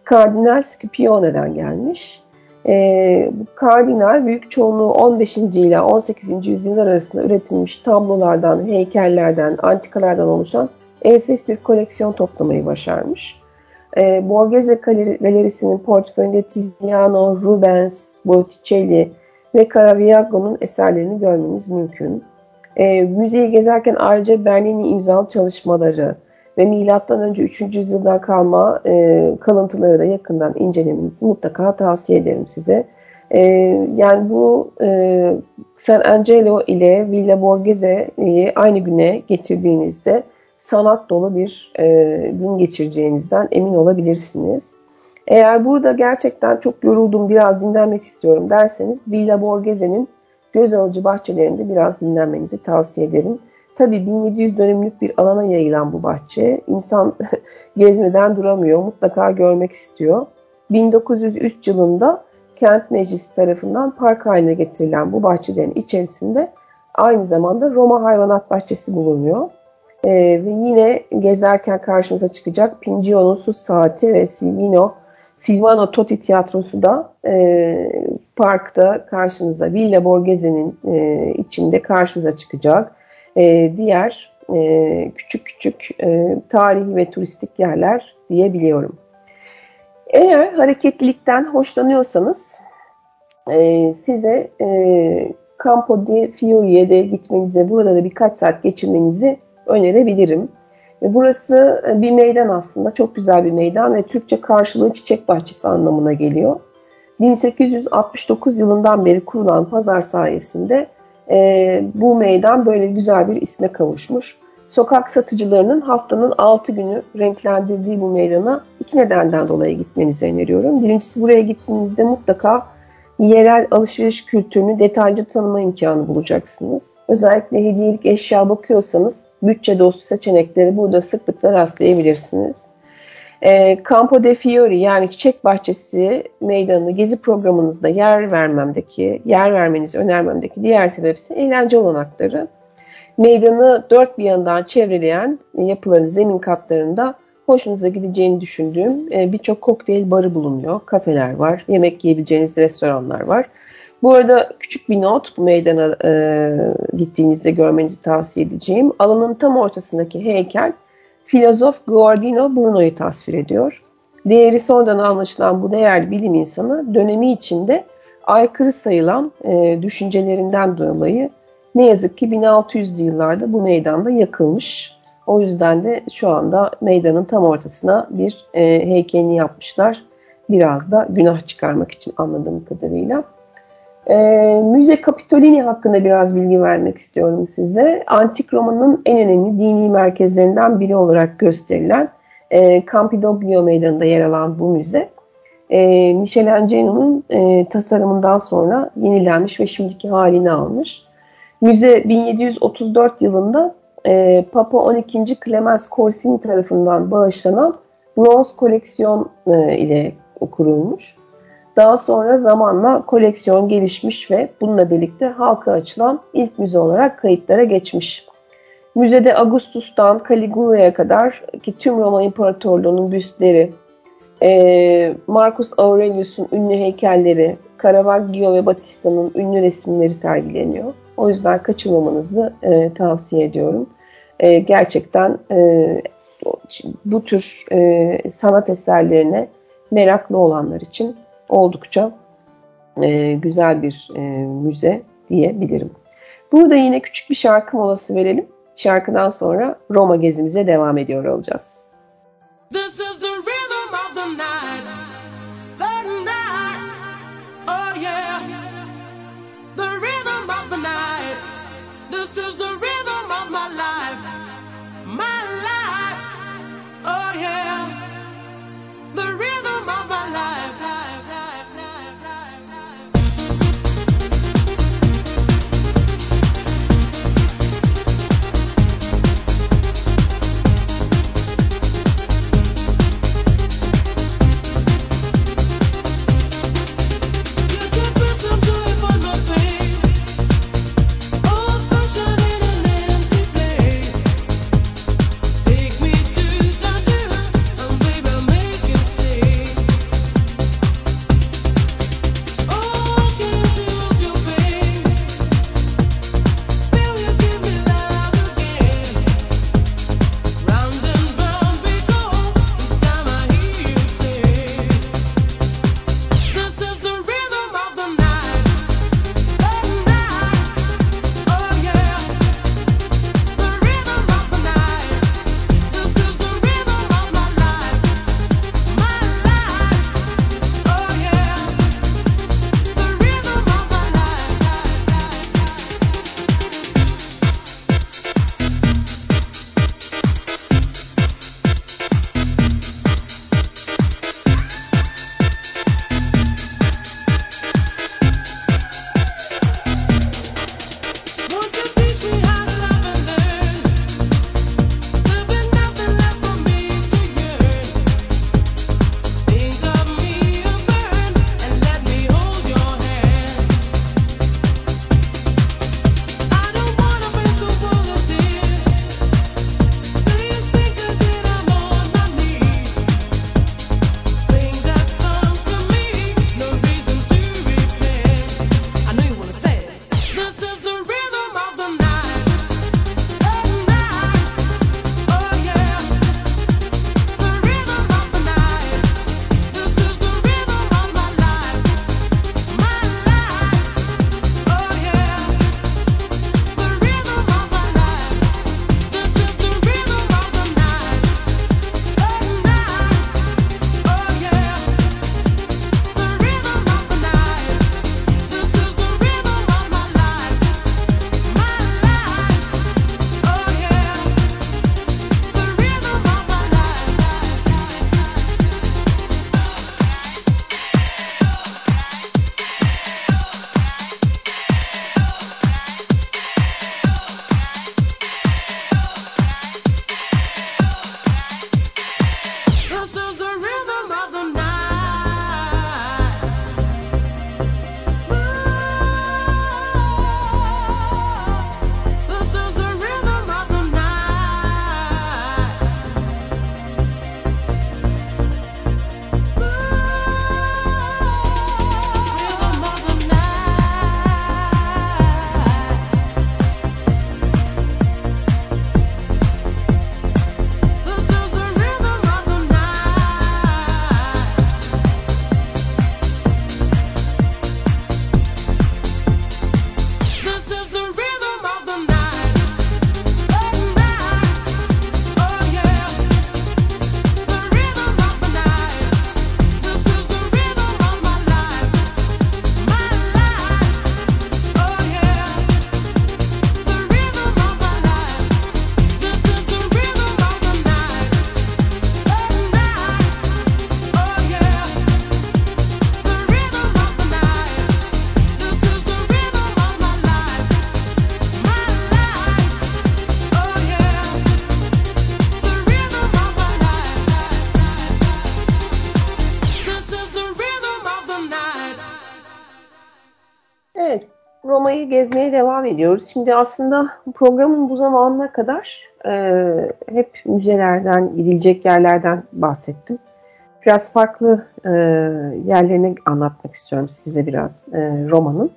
Kardinal Scipione'den gelmiş. E, bu kardinal büyük çoğunluğu 15. ile 18. yüzyıllar arasında üretilmiş tablolardan, heykellerden, antikalardan oluşan enfes bir koleksiyon toplamayı başarmış. E, Borghese Galerisi'nin portföyünde Tiziano, Rubens, Botticelli, ve Caravaggio'nun eserlerini görmeniz mümkün. E, müzeyi gezerken ayrıca Bernini imzalı çalışmaları ve M.Ö. 3. yüzyıldan kalma e, kalıntıları da yakından incelemenizi mutlaka tavsiye ederim size. E, yani bu e, San Angelo ile Villa Borghese'yi aynı güne getirdiğinizde sanat dolu bir e, gün geçireceğinizden emin olabilirsiniz. Eğer burada gerçekten çok yoruldum biraz dinlenmek istiyorum derseniz Villa Borghese'nin göz alıcı bahçelerinde biraz dinlenmenizi tavsiye ederim. Tabi 1700 dönümlük bir alana yayılan bu bahçe. İnsan gezmeden duramıyor, mutlaka görmek istiyor. 1903 yılında kent meclisi tarafından park haline getirilen bu bahçelerin içerisinde aynı zamanda Roma hayvanat bahçesi bulunuyor. Ee, ve yine gezerken karşınıza çıkacak Pincio'nun su saati ve Silvino Silvano Totti Tiyatrosu da e, parkta karşınıza Villa Borghese'nin e, içinde karşınıza çıkacak. E, diğer e, küçük küçük e, tarihi ve turistik yerler diyebiliyorum. Eğer hareketlilikten hoşlanıyorsanız e, size e, Campo di Fiori'ye de gitmenize, burada da birkaç saat geçirmenizi önerebilirim. Ve burası e, bir meydan aslında. Çok güzel bir meydan ve Türkçe karşılığı çiçek bahçesi anlamına geliyor. 1869 yılından beri kurulan pazar sayesinde e, bu meydan böyle güzel bir isme kavuşmuş. Sokak satıcılarının haftanın 6 günü renklendirdiği bu meydana iki nedenden dolayı gitmenizi öneriyorum. Birincisi buraya gittiğinizde mutlaka yerel alışveriş kültürünü detaylıca tanıma imkanı bulacaksınız. Özellikle hediyelik eşya bakıyorsanız bütçe dostu seçenekleri burada sıklıkla rastlayabilirsiniz. E, Campo de Fiori yani Çiçek Bahçesi meydanını gezi programınızda yer vermemdeki, yer vermenizi önermemdeki diğer sebep ise eğlence olanakları. Meydanı dört bir yandan çevreleyen yapıların zemin katlarında hoşunuza gideceğini düşündüğüm e, birçok kokteyl barı bulunuyor. Kafeler var, yemek yiyebileceğiniz restoranlar var. Bu arada küçük bir not bu meydana e, gittiğinizde görmenizi tavsiye edeceğim. Alanın tam ortasındaki heykel filozof Guardino Bruno'yu tasvir ediyor. Değeri sonradan anlaşılan bu değerli bilim insanı dönemi içinde aykırı sayılan e, düşüncelerinden dolayı ne yazık ki 1600'lü yıllarda bu meydanda yakılmış. O yüzden de şu anda meydanın tam ortasına bir e, heykelini yapmışlar. Biraz da günah çıkarmak için anladığım kadarıyla. E, Müze Capitolini hakkında biraz bilgi vermek istiyorum size. Antik Roma'nın en önemli dini merkezlerinden biri olarak gösterilen e, Campidoglio Meydanı'nda yer alan bu müze, e, Michelangelo'nun e, tasarımından sonra yenilenmiş ve şimdiki halini almış. Müze 1734 yılında e, Papa 12. Clemens Corsini tarafından bağışlanan bronz koleksiyon e, ile kurulmuş. Daha sonra zamanla koleksiyon gelişmiş ve bununla birlikte halka açılan ilk müze olarak kayıtlara geçmiş. Müzede Augustus'tan Caligula'ya kadar ki tüm Roma İmparatorluğu'nun büstleri, e, Marcus Aurelius'un ünlü heykelleri, Caravaggio ve Battista'nın ünlü resimleri sergileniyor. O yüzden kaçırmamanızı e, tavsiye ediyorum. E, gerçekten bu tür sanat eserlerine meraklı olanlar için oldukça e, güzel bir e, müze diyebilirim. Burada yine küçük bir şarkı molası verelim. Şarkıdan sonra Roma gezimize devam ediyor olacağız. This is the rhythm of the night. The night. Oh yeah. The rhythm of the night. This is the rhythm gezmeye devam ediyoruz. Şimdi aslında programın bu zamanına kadar e, hep müzelerden, gidilecek yerlerden bahsettim. Biraz farklı e, yerlerini anlatmak istiyorum size biraz e, Roma'nın.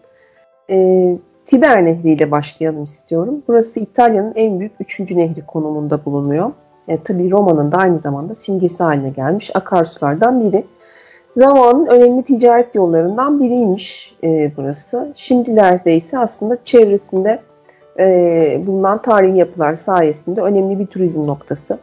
E, Tiber Nehri ile başlayalım istiyorum. Burası İtalya'nın en büyük üçüncü nehri konumunda bulunuyor. E, tabii Roma'nın da aynı zamanda simgesi haline gelmiş akarsulardan biri. Zamanın önemli ticaret yollarından biriymiş e, burası. Şimdilerde ise aslında çevresinde e, bulunan tarihi yapılar sayesinde önemli bir turizm noktası.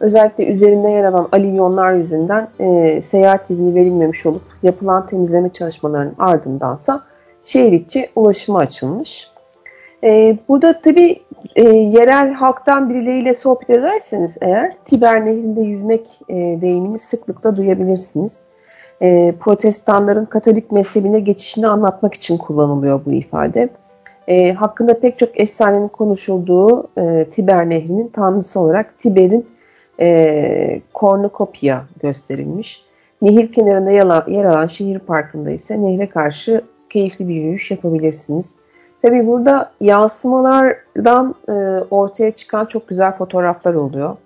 Özellikle üzerinde yer alan alivyonlar yüzünden e, seyahat izni verilmemiş olup yapılan temizleme çalışmalarının ardındansa şehir içi ulaşıma açılmış. E, burada tabii e, yerel halktan birileriyle sohbet ederseniz eğer Tiber Nehri'nde yüzmek e, deyimini sıklıkla duyabilirsiniz e, protestanların Katolik mezhebine geçişini anlatmak için kullanılıyor bu ifade. E, hakkında pek çok efsanenin konuşulduğu e, Tiber Nehri'nin tanrısı olarak Tiber'in e, kornukopya gösterilmiş. Nehir kenarında yer alan şehir parkında ise nehre karşı keyifli bir yürüyüş yapabilirsiniz. Tabi burada yansımalardan e, ortaya çıkan çok güzel fotoğraflar oluyor.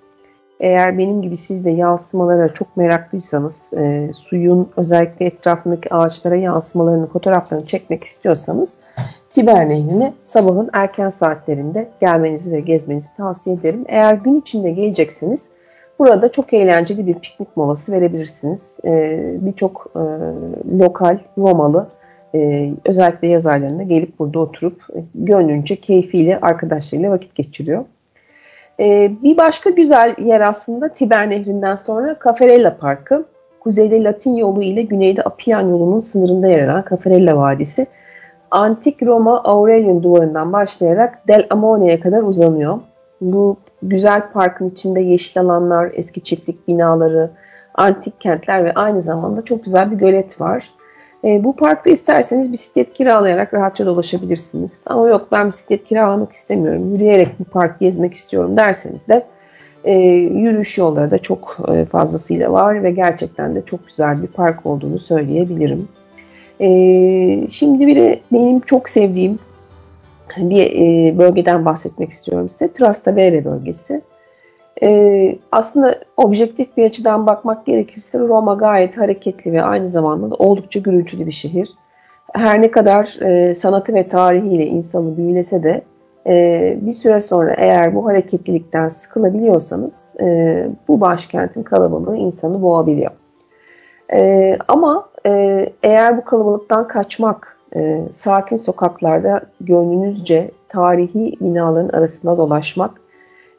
Eğer benim gibi siz de yansımalara çok meraklıysanız, e, suyun özellikle etrafındaki ağaçlara yansımalarını, fotoğraflarını çekmek istiyorsanız Tiber Nehri'ne sabahın erken saatlerinde gelmenizi ve gezmenizi tavsiye ederim. Eğer gün içinde geleceksiniz, burada çok eğlenceli bir piknik molası verebilirsiniz. E, Birçok e, lokal, Romalı, e, özellikle yaz aylarında gelip burada oturup e, gönlünce keyfiyle arkadaşlarıyla vakit geçiriyor. E, bir başka güzel yer aslında Tiber Nehri'nden sonra Cafarella Parkı. Kuzeyde Latin yolu ile güneyde Apian yolunun sınırında yer alan Cafarella Vadisi. Antik Roma Aurelian duvarından başlayarak Del Amone'ye kadar uzanıyor. Bu güzel parkın içinde yeşil alanlar, eski çiftlik binaları, antik kentler ve aynı zamanda çok güzel bir gölet var. E, bu parkta isterseniz bisiklet kiralayarak rahatça dolaşabilirsiniz. Ama yok ben bisiklet kiralamak istemiyorum, yürüyerek bu park gezmek istiyorum derseniz de e, yürüyüş yolları da çok e, fazlasıyla var ve gerçekten de çok güzel bir park olduğunu söyleyebilirim. E, şimdi bir benim çok sevdiğim bir e, bölgeden bahsetmek istiyorum size. Trastevere bölgesi. Ee, aslında objektif bir açıdan bakmak gerekirse Roma gayet hareketli ve aynı zamanda da oldukça gürültülü bir şehir. Her ne kadar e, sanatı ve tarihiyle insanı büyülese de e, bir süre sonra eğer bu hareketlilikten sıkılabiliyorsanız e, bu başkentin kalabalığı insanı boğabiliyor. E, ama e, eğer bu kalabalıktan kaçmak, e, sakin sokaklarda gönlünüzce tarihi binaların arasında dolaşmak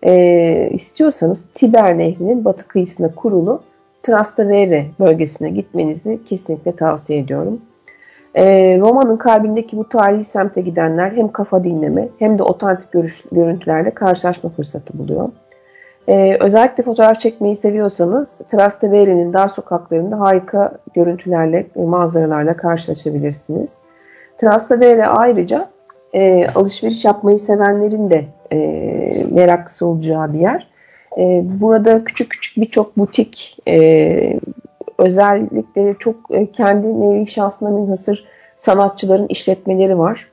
e, istiyorsanız Tiber Nehri'nin batı kıyısına kurulu Trastevere bölgesine gitmenizi kesinlikle tavsiye ediyorum. E, Roma'nın kalbindeki bu tarihi semte gidenler hem kafa dinleme hem de otantik görüş, görüntülerle karşılaşma fırsatı buluyor. Ee, özellikle fotoğraf çekmeyi seviyorsanız Trastevere'nin dar sokaklarında harika görüntülerle, manzaralarla karşılaşabilirsiniz. Trastevere ayrıca e, alışveriş yapmayı sevenlerin de e, meraklısı olacağı bir yer. E, burada küçük küçük birçok butik e, özellikleri çok e, kendi nevi şahsına münhasır sanatçıların işletmeleri var.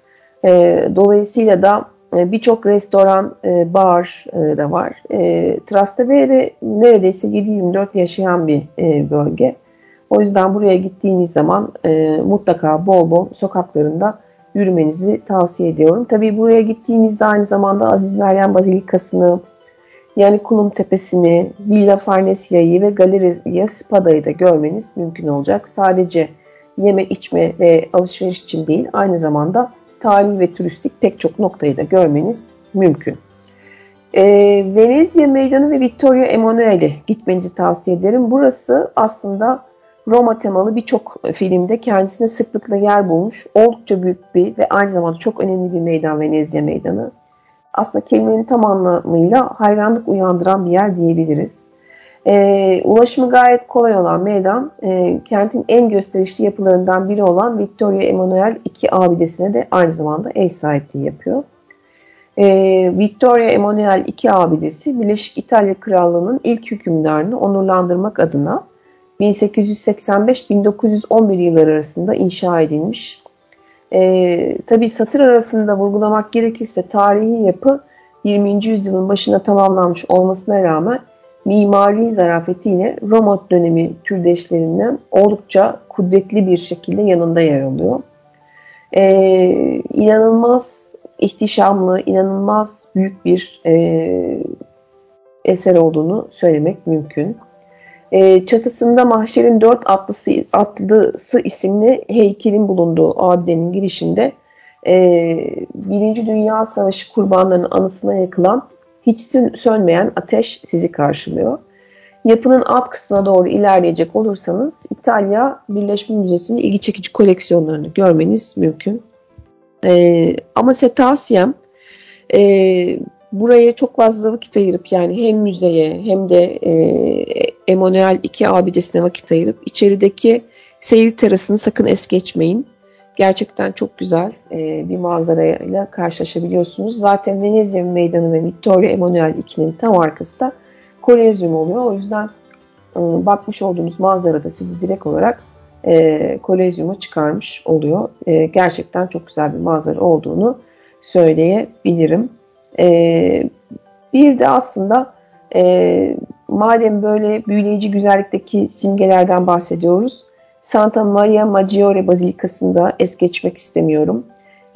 E, dolayısıyla da e, birçok restoran, e, bar e, da var. E, Trastevere neredeyse 7-24 yaşayan bir e, bölge. O yüzden buraya gittiğiniz zaman e, mutlaka bol bol sokaklarında yürümenizi tavsiye ediyorum. Tabii buraya gittiğinizde aynı zamanda Aziz Meryem Bazilikası'nı, yani Kulum Tepesi'ni, Villa Farnesia'yı ve Galeria Spada'yı da görmeniz mümkün olacak. Sadece yeme, içme ve alışveriş için değil, aynı zamanda tarihi ve turistik pek çok noktayı da görmeniz mümkün. E, Venezia Meydanı ve Vittorio Emanuele gitmenizi tavsiye ederim. Burası aslında Roma temalı birçok filmde kendisine sıklıkla yer bulmuş. Oldukça büyük bir ve aynı zamanda çok önemli bir meydan Venezia Meydanı. Aslında kelimenin tam anlamıyla hayranlık uyandıran bir yer diyebiliriz. E, ulaşımı gayet kolay olan meydan, e, kentin en gösterişli yapılarından biri olan Victoria Emanuel II abidesine de aynı zamanda ev sahipliği yapıyor. E, Victoria Emanuel II abidesi, Birleşik İtalya Krallığı'nın ilk hükümdarını onurlandırmak adına 1885-1911 yılları arasında inşa edilmiş. E, tabii satır arasında vurgulamak gerekirse tarihi yapı 20. yüzyılın başına tamamlanmış olmasına rağmen mimari zarafetiyle Roma dönemi türdeşlerinden oldukça kudretli bir şekilde yanında yer alıyor. Ee, inanılmaz ihtişamlı, inanılmaz büyük bir e, eser olduğunu söylemek mümkün. E, çatısında Mahşer'in dört atlısı, atlısı isimli heykelin bulunduğu abidenin girişinde e, Birinci Dünya Savaşı kurbanlarının anısına yakılan hiç sönmeyen ateş sizi karşılıyor. Yapının alt kısmına doğru ilerleyecek olursanız İtalya Birleşme Müzesi'nin ilgi çekici koleksiyonlarını görmeniz mümkün. Ee, ama size e, buraya çok fazla vakit ayırıp yani hem müzeye hem de e, Emanuel II abidesine vakit ayırıp içerideki seyir terasını sakın es geçmeyin. Gerçekten çok güzel e, bir manzarayla karşılaşabiliyorsunuz. Zaten Venezia Meydanı ve Victoria Emanuel II'nin tam arkası da Kolezyum oluyor. O yüzden e, bakmış olduğunuz manzara da sizi direkt olarak e, Kolezyum'a çıkarmış oluyor. E, gerçekten çok güzel bir manzara olduğunu söyleyebilirim. E, bir de aslında e, madem böyle büyüleyici güzellikteki simgelerden bahsediyoruz, Santa Maria Maggiore Bazilikası'nda es geçmek istemiyorum.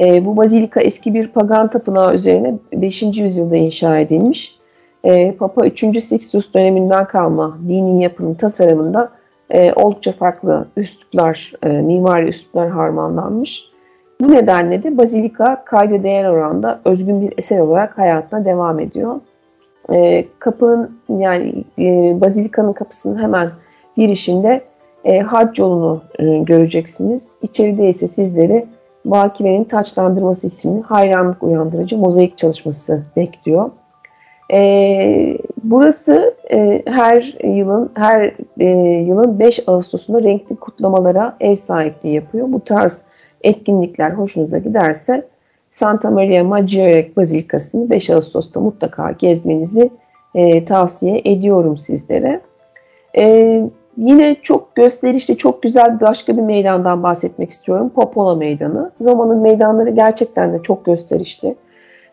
E, bu bazilika eski bir pagan tapınağı üzerine 5. yüzyılda inşa edilmiş. E, Papa 3. Sixtus döneminden kalma dini yapının tasarımında e, oldukça farklı üsluplar, e, mimari üsluplar harmanlanmış. Bu nedenle de bazilika kayda değer oranda özgün bir eser olarak hayatına devam ediyor. E, kapının yani e, bazilikanın kapısının hemen girişinde e, hac yolunu e, göreceksiniz. İçeride ise sizleri Bakire'nin Taçlandırması isimli hayranlık uyandırıcı mozaik çalışması bekliyor. E, burası e, her yılın her e, yılın 5 Ağustos'unda renkli kutlamalara ev sahipliği yapıyor. Bu tarz etkinlikler hoşunuza giderse Santa Maria Maggiore Bazilikası'nı 5 Ağustos'ta mutlaka gezmenizi e, tavsiye ediyorum sizlere. E, Yine çok gösterişli, çok güzel başka bir meydandan bahsetmek istiyorum. Popola Meydanı. Roma'nın meydanları gerçekten de çok gösterişli.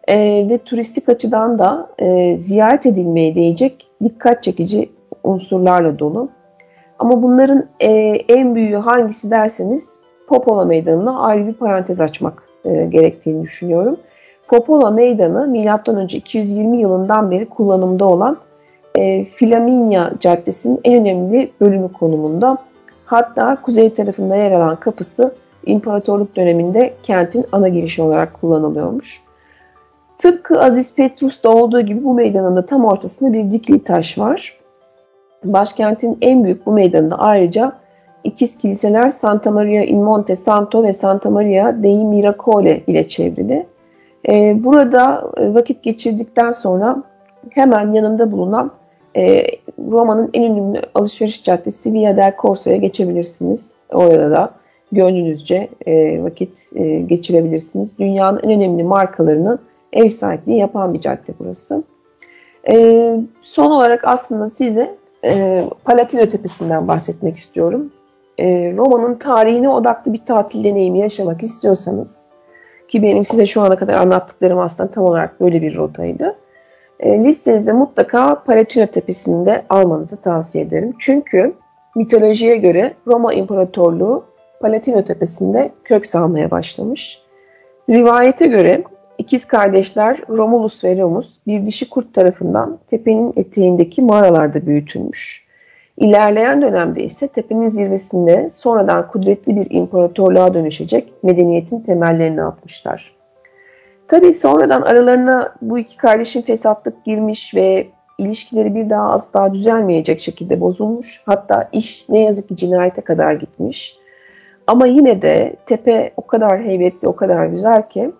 E, ve turistik açıdan da e, ziyaret edilmeye değecek dikkat çekici unsurlarla dolu. Ama bunların e, en büyüğü hangisi derseniz Popola Meydanı'na ayrı bir parantez açmak e, gerektiğini düşünüyorum. Popola Meydanı M.Ö. 220 yılından beri kullanımda olan e, Flaminia Caddesi'nin en önemli bölümü konumunda. Hatta kuzey tarafında yer alan kapısı İmparatorluk döneminde kentin ana girişi olarak kullanılıyormuş. Tıpkı Aziz Petrus'ta olduğu gibi bu meydanın da tam ortasında bir dikili taş var. Başkentin en büyük bu meydanında ayrıca ikiz kiliseler Santa Maria in Monte Santo ve Santa Maria dei Miracole ile çevrili. Ee, burada e, vakit geçirdikten sonra hemen yanında bulunan e, Roma'nın en ünlü alışveriş caddesi Via del Corso'ya geçebilirsiniz. Orada da gönlünüzce e, vakit e, geçirebilirsiniz. Dünyanın en önemli markalarının ev sahipliği yapan bir cadde burası. E, son olarak aslında size e, Palatino Tepesi'nden bahsetmek istiyorum. E, Roma'nın tarihine odaklı bir tatil deneyimi yaşamak istiyorsanız ki benim size şu ana kadar anlattıklarım aslında tam olarak böyle bir rotaydı. E, listenize mutlaka Palatino Tepesi'nde almanızı tavsiye ederim. Çünkü mitolojiye göre Roma İmparatorluğu Palatino Tepesi'nde kök salmaya başlamış. Rivayete göre ikiz kardeşler Romulus ve Remus bir dişi kurt tarafından tepenin eteğindeki mağaralarda büyütülmüş. İlerleyen dönemde ise tepenin zirvesinde sonradan kudretli bir imparatorluğa dönüşecek medeniyetin temellerini atmışlar. Tabii sonradan aralarına bu iki kardeşin fesatlık girmiş ve ilişkileri bir daha asla düzelmeyecek şekilde bozulmuş. Hatta iş ne yazık ki cinayete kadar gitmiş. Ama yine de tepe o kadar heybetli, o kadar güzel ki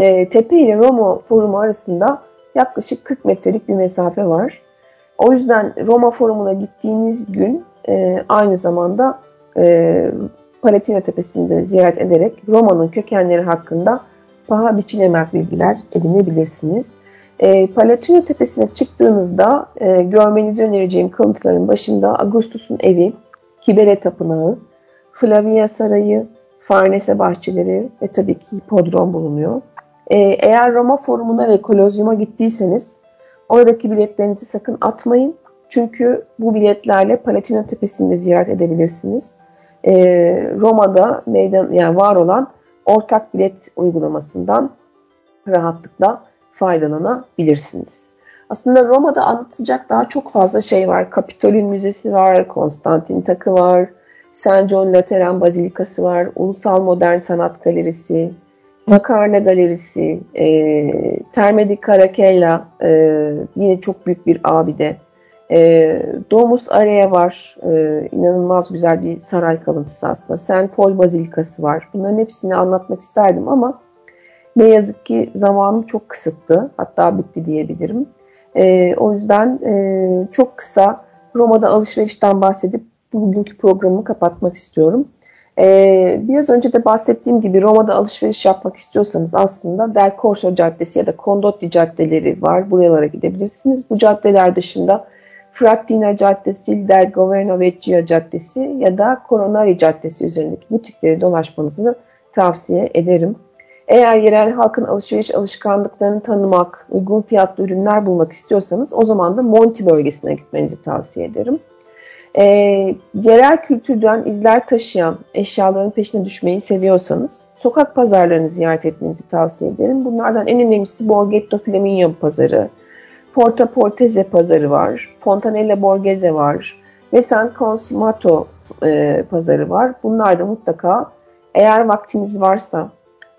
e, tepe ile Roma Forumu arasında yaklaşık 40 metrelik bir mesafe var. O yüzden Roma Forumu'na gittiğiniz gün e, aynı zamanda e, Palatino Tepesi'nde ziyaret ederek Roma'nın kökenleri hakkında paha biçilemez bilgiler edinebilirsiniz. E, Palatino Tepesi'ne çıktığınızda e, görmenizi önereceğim kalıntıların başında Augustus'un evi, Kibere Tapınağı, Flavia Sarayı, Farnese bahçeleri ve tabii ki hipodrom bulunuyor. Ee, eğer Roma Forumu'na ve Kolozyum'a gittiyseniz oradaki biletlerinizi sakın atmayın. Çünkü bu biletlerle Palatino Tepesi'nde ziyaret edebilirsiniz. Ee, Roma'da meydan yani var olan ortak bilet uygulamasından rahatlıkla faydalanabilirsiniz. Aslında Roma'da anlatacak daha çok fazla şey var. Kapitolin Müzesi var, Konstantin Takı var, St. John Lateran Bazilikası var, Ulusal Modern Sanat Galerisi, Makarna Galerisi, e, Terme di Caracalla e, yine çok büyük bir abide. E, Domus Area var, e, inanılmaz güzel bir saray kalıntısı aslında. St. Paul Bazilikası var. Bunların hepsini anlatmak isterdim ama ne yazık ki zamanım çok kısıttı. Hatta bitti diyebilirim. E, o yüzden e, çok kısa Roma'da alışverişten bahsedip bugünkü programımı kapatmak istiyorum. Ee, biraz önce de bahsettiğim gibi Roma'da alışveriş yapmak istiyorsanız aslında Del Corso Caddesi ya da Condotti caddeleri var. Buralara gidebilirsiniz. Bu caddeler dışında Frattina Caddesi, Del Governo Caddesi ya da Coronari Caddesi üzerindeki butikleri dolaşmanızı tavsiye ederim. Eğer yerel halkın alışveriş alışkanlıklarını tanımak, uygun fiyatlı ürünler bulmak istiyorsanız o zaman da Monti bölgesine gitmenizi tavsiye ederim. E, yerel kültürden izler taşıyan eşyaların peşine düşmeyi seviyorsanız sokak pazarlarını ziyaret etmenizi tavsiye ederim. Bunlardan en önemlisi Borghetto Flaminio pazarı, Porta Portese pazarı var, Fontanella Borghese var ve San Consimato e, pazarı var. Bunlar da mutlaka eğer vaktiniz varsa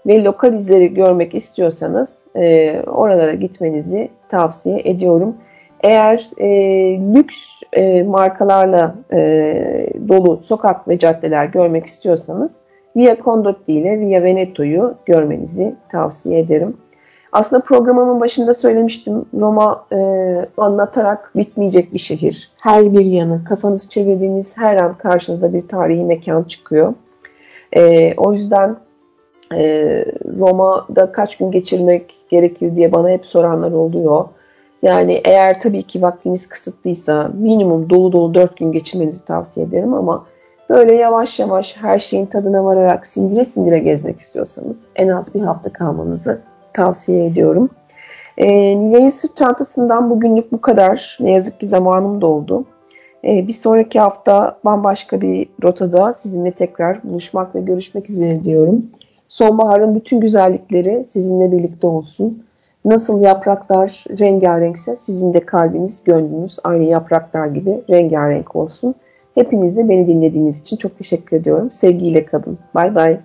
ve lokal izleri görmek istiyorsanız e, oralara gitmenizi tavsiye ediyorum. Eğer e, lüks e, markalarla e, dolu sokak ve caddeler görmek istiyorsanız Via Condotti ile Via Veneto'yu görmenizi tavsiye ederim. Aslında programımın başında söylemiştim Roma e, anlatarak bitmeyecek bir şehir. Her bir yanı, kafanızı çevirdiğiniz her an karşınıza bir tarihi mekan çıkıyor. E, o yüzden e, Roma'da kaç gün geçirmek gerekir diye bana hep soranlar oluyor. Yani eğer tabii ki vaktiniz kısıtlıysa minimum dolu dolu 4 gün geçirmenizi tavsiye ederim ama böyle yavaş yavaş her şeyin tadına vararak sindire sindire gezmek istiyorsanız en az bir hafta kalmanızı tavsiye ediyorum. E, Nilay'ın sırt çantasından bugünlük bu kadar. Ne yazık ki zamanım doldu. E, bir sonraki hafta bambaşka bir rotada sizinle tekrar buluşmak ve görüşmek üzere diyorum. Sonbaharın bütün güzellikleri sizinle birlikte olsun. Nasıl yapraklar rengarenkse sizin de kalbiniz, gönlünüz aynı yapraklar gibi rengarenk olsun. Hepinize beni dinlediğiniz için çok teşekkür ediyorum. Sevgiyle kalın. Bay bay.